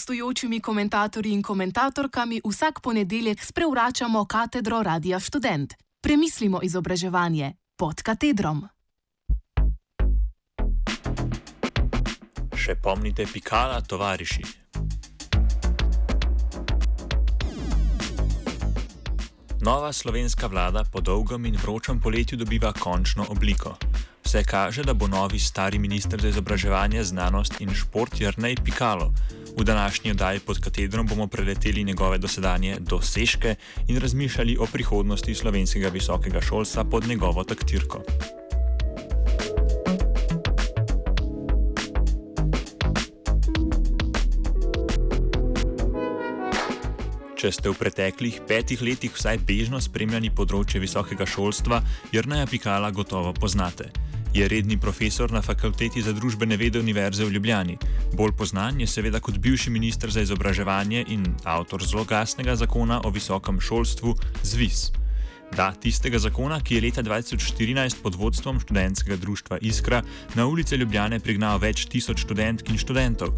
gostujočimi komentatorji in komentatorkami vsak ponedeljek sprevračamo katedro Radia Student. Premislimo izobraževanje pod katedrom. Še pomnite pikala, tovariši. Nova slovenska vlada po dolgem in vročem poletju dobiva končno obliko. Vse kaže, da bo novi stari minister za izobraževanje, znanost in šport Jrnej Pikalo. V današnji oddaji pod katedrom bomo preleteli njegove dosedanje dosežke in razmišljali o prihodnosti slovenskega visokega šolstva pod njegovo taktirko. Če ste v preteklih petih letih vsaj bežno spremljali področje visokega šolstva, Jrneja Pikala gotovo poznate. Je redni profesor na fakulteti za družbene vede Univerze v Ljubljani. Bolj poznan je seveda kot bivši ministr za izobraževanje in avtor zloglasnega zakona o visokem šolstvu ZVIS. Da, tistega zakona, ki je leta 2014 pod vodstvom študentskega društva Iskra na ulice Ljubljane prignal več tisoč študentk in študentov.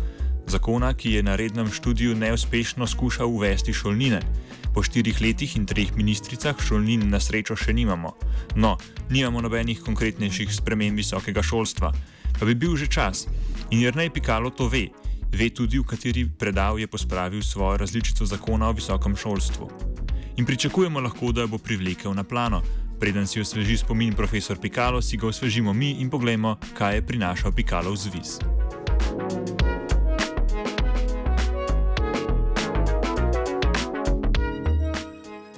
Zakona, ki je na rednem študiju neuspešno skušal uvesti šolnine. Po štirih letih in treh ministricah šolnin na srečo še nimamo. No, nimamo nobenih konkretnejših sprememb visokega šolstva. Pa bi bil že čas. In Jrnej Pikalo to ve. Ve tudi, v kateri predav je pospravil svojo različico zakona o visokem šolstvu. In pričakujemo lahko, da bo privlekel na plano. Preden si osveži spomin profesor Pikalo, si ga osvežimo mi in poglejmo, kaj je prinašal Pikalo v zviz.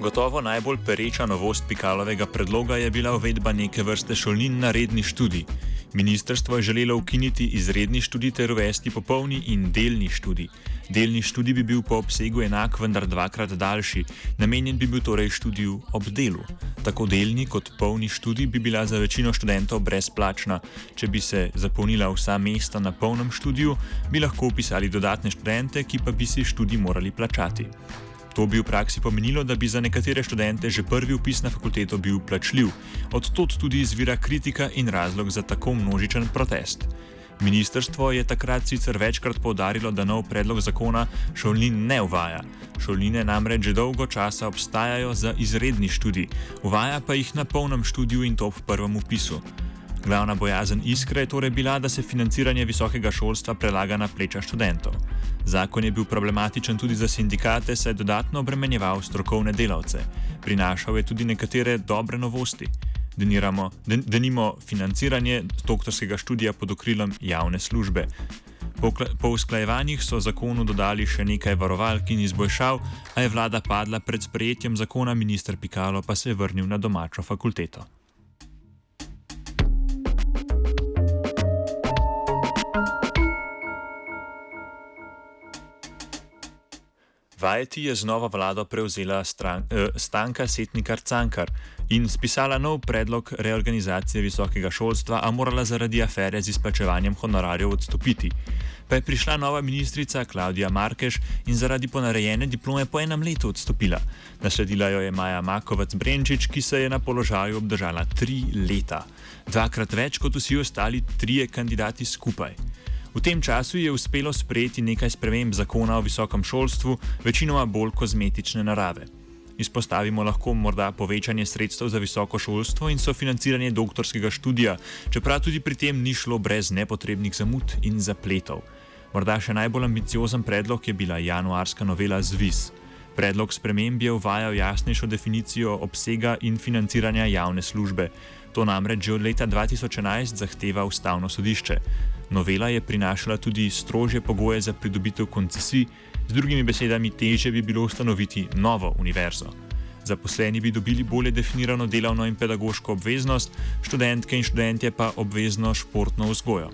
Gotovo najbolj pereča novost Pikalovega predloga je bila uvedba neke vrste šolnin na redni študij. Ministrstvo je želelo ukiniti izredni študij ter uvesti popolni in delni študij. Delni študij bi bil po obsegu enak, vendar dvakrat daljši, namenjen bi bil torej študiju ob delu. Tako delni kot polni študij bi bila za večino študentov brezplačna. Če bi se zapolnila vsa mesta na polnem študiju, bi lahko upisali dodatne študente, ki pa bi si študij morali plačati. To bi v praksi pomenilo, da bi za nekatere študente že prvi upis na fakulteto bil plačljiv. Od tod tudi izvira kritika in razlog za tako množičen protest. Ministrstvo je takrat sicer večkrat povdarilo, da nov predlog zakona šolnin ne uvaja. Šolnine namreč že dolgo časa obstajajo za izredni študij, uvaja pa jih na polnem študiju in to v prvem upisu. Glavna bojazen iskre je torej bila, da se financiranje visokega šolstva prelaga na pleča študentov. Zakon je bil problematičen tudi za sindikate, saj je dodatno obremenjeval strokovne delavce. Prinašal je tudi nekatere dobre novosti. Deniramo, den, denimo financiranje doktorskega študija pod okrilom javne službe. Po, po usklajevanjih so zakonu dodali še nekaj varovalk in izboljšav, a je vlada padla pred sprejetjem zakona, minister Pikalo pa se je vrnil na domačo fakulteto. Vajeti je z novo vlado prevzela stran, eh, stanka Setnikar Cankar in spisala nov predlog reorganizacije visokega šolstva, a morala zaradi afere z izplačevanjem honorarjev odstopiti. Pa je prišla nova ministrica Klaudija Markeš in zaradi ponarejene diplome po enem letu odstopila. Nasledila jo je Maja Makovac Brenčič, ki se je na položaju obdržala tri leta. Dvakrat več kot vsi ostali trije kandidati skupaj. V tem času je uspelo sprejeti nekaj sprememb zakona o visokem šolstvu, večinoma bolj kozmetične narave. Izpostavimo lahko morda povečanje sredstev za visoko šolstvo in sofinanciranje doktorskega študija, čeprav tudi pri tem ni šlo brez nepotrebnih zamud in zapletov. Morda še najbolj ambiciozen predlog je bila januarska novela ZVIS. Predlog sprememb je uvajal jasnejšo definicijo obsega in financiranja javne službe. To namreč že od leta 2011 zahteva ustavno sodišče. Novela je prinašala tudi strožje pogoje za pridobitev koncesij, z drugimi besedami, teže bi bilo ustanoviti novo univerzo. Zaposleni bi dobili bolje definirano delovno in pedagoško obveznost, študentke in študentje pa obvezno športno vzgojo.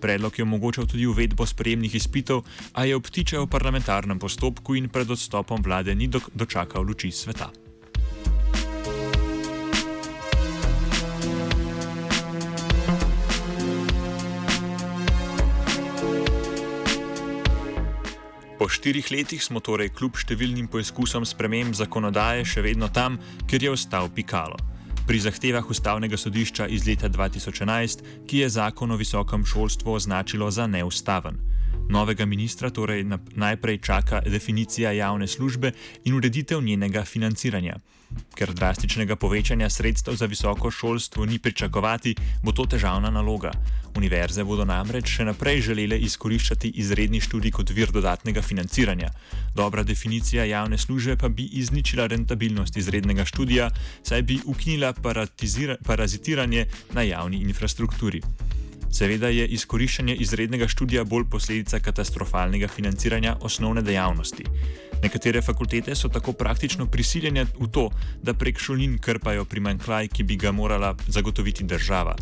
Predlog je omogočal tudi uvedbo sprejemnih izpitov, a je obtičal v parlamentarnem postopku in pred odstopom vlade ni dočakal luči sveta. Po štirih letih smo torej kljub številnim poizkusom sprememb zakonodaje še vedno tam, kjer je ostal Pikalo. Pri zahtevah ustavnega sodišča iz leta 2011, ki je zakon o visokem šolstvu označilo za neustaven. Novega ministra torej najprej čaka definicija javne službe in ureditev njenega financiranja. Ker drastičnega povečanja sredstev za visoko šolstvo ni pričakovati, bo to težavna naloga. Univerze bodo namreč še naprej želele izkoriščati izredni študij kot vir dodatnega financiranja. Dobra definicija javne službe pa bi izničila rentabilnost izrednega študija, saj bi ukinila parazitiranje na javni infrastrukturi. Seveda je izkoriščanje izrednega študija bolj posledica katastrofalnega financiranja osnovne dejavnosti. Nekatere fakultete so tako praktično prisiljene v to, da prek šolnin krpajo primankljaj, ki bi ga morala zagotoviti država.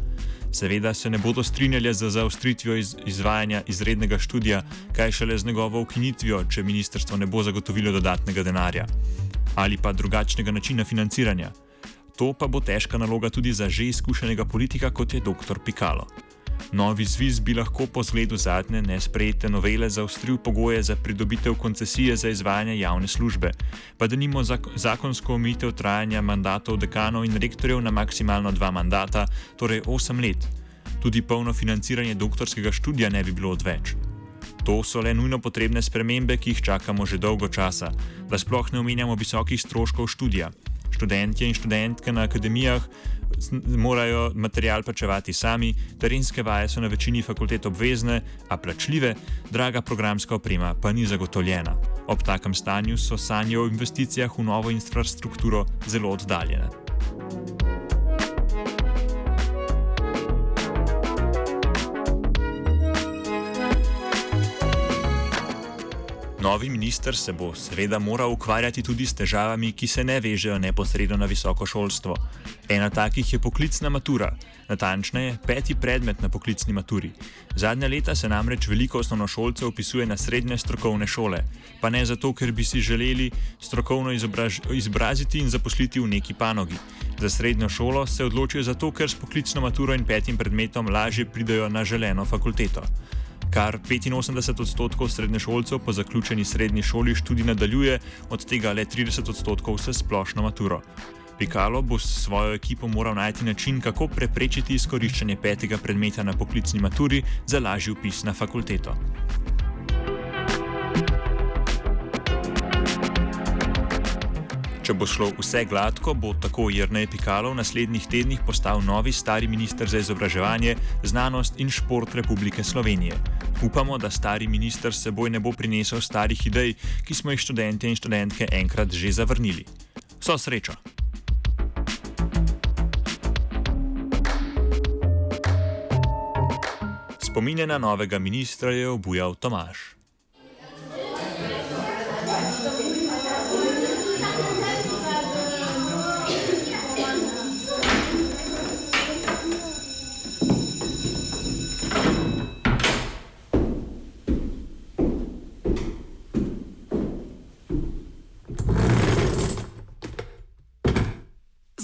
Seveda se ne bodo strinjali z zaostritvijo iz, izvajanja izrednega študija, kaj šele z njegovo ukinitvijo, če ministrstvo ne bo zagotovilo dodatnega denarja ali pa drugačnega načina financiranja. To pa bo težka naloga tudi za že izkušenega politika, kot je dr. Pikalo. Novi zviz bi lahko po zgledu zadnje nesprejete novele zaostril pogoje za pridobitev koncesije za izvajanje javne službe, pa da nimo zak zakonsko omitev trajanja mandatov dekanov in rektorjev na maksimalno dva mandata, torej osem let. Tudi polno financiranje doktorskega študija ne bi bilo odveč. To so le nujno potrebne spremembe, ki jih čakamo že dolgo časa, da sploh ne omenjamo visokih stroškov študija. Študentje in študentke na akademijah morajo material plačevati sami, terenske vaje so na večini fakultet obvezne, a plačljive, draga programska oprema pa ni zagotovljena. Ob takem stanju so sanje o investicijah v novo infrastrukturo zelo oddaljene. Novi minister se bo seveda moral ukvarjati tudi s težavami, ki se ne vežejo neposredno na visoko šolstvo. Ena takih je poklicna matura, natančneje peti predmet na poklicni maturi. Zadnja leta se namreč veliko osnovnošolcev upisuje na srednje strokovne šole, pa ne zato, ker bi si želeli strokovno izobraž, izobraziti in zaposliti v neki panogi. Za srednjo šolo se odločijo zato, ker s poklicno maturo in petim predmetom lažje pridajo na želeno fakulteto. Kar 85 odstotkov srednješolcev po zaključeni srednji šoli študij nadaljuje, od tega le 30 odstotkov vse splošno maturo. Pikalo bo s svojo ekipo moral najti način, kako preprečiti izkoriščanje petega predmeta na poklicni maturi za lažji upis na fakulteto. Če bo šlo vse gladko, bo tako Jrnej Pikalo v naslednjih tednih postal novi stari minister za izobraževanje, znanost in šport Republike Slovenije. Upamo, da stari minister seboj ne bo prinesel starih idej, ki smo jih študente in študentke enkrat že zavrnili. So srečo! Spominje na novega ministra je obujal Tomaš.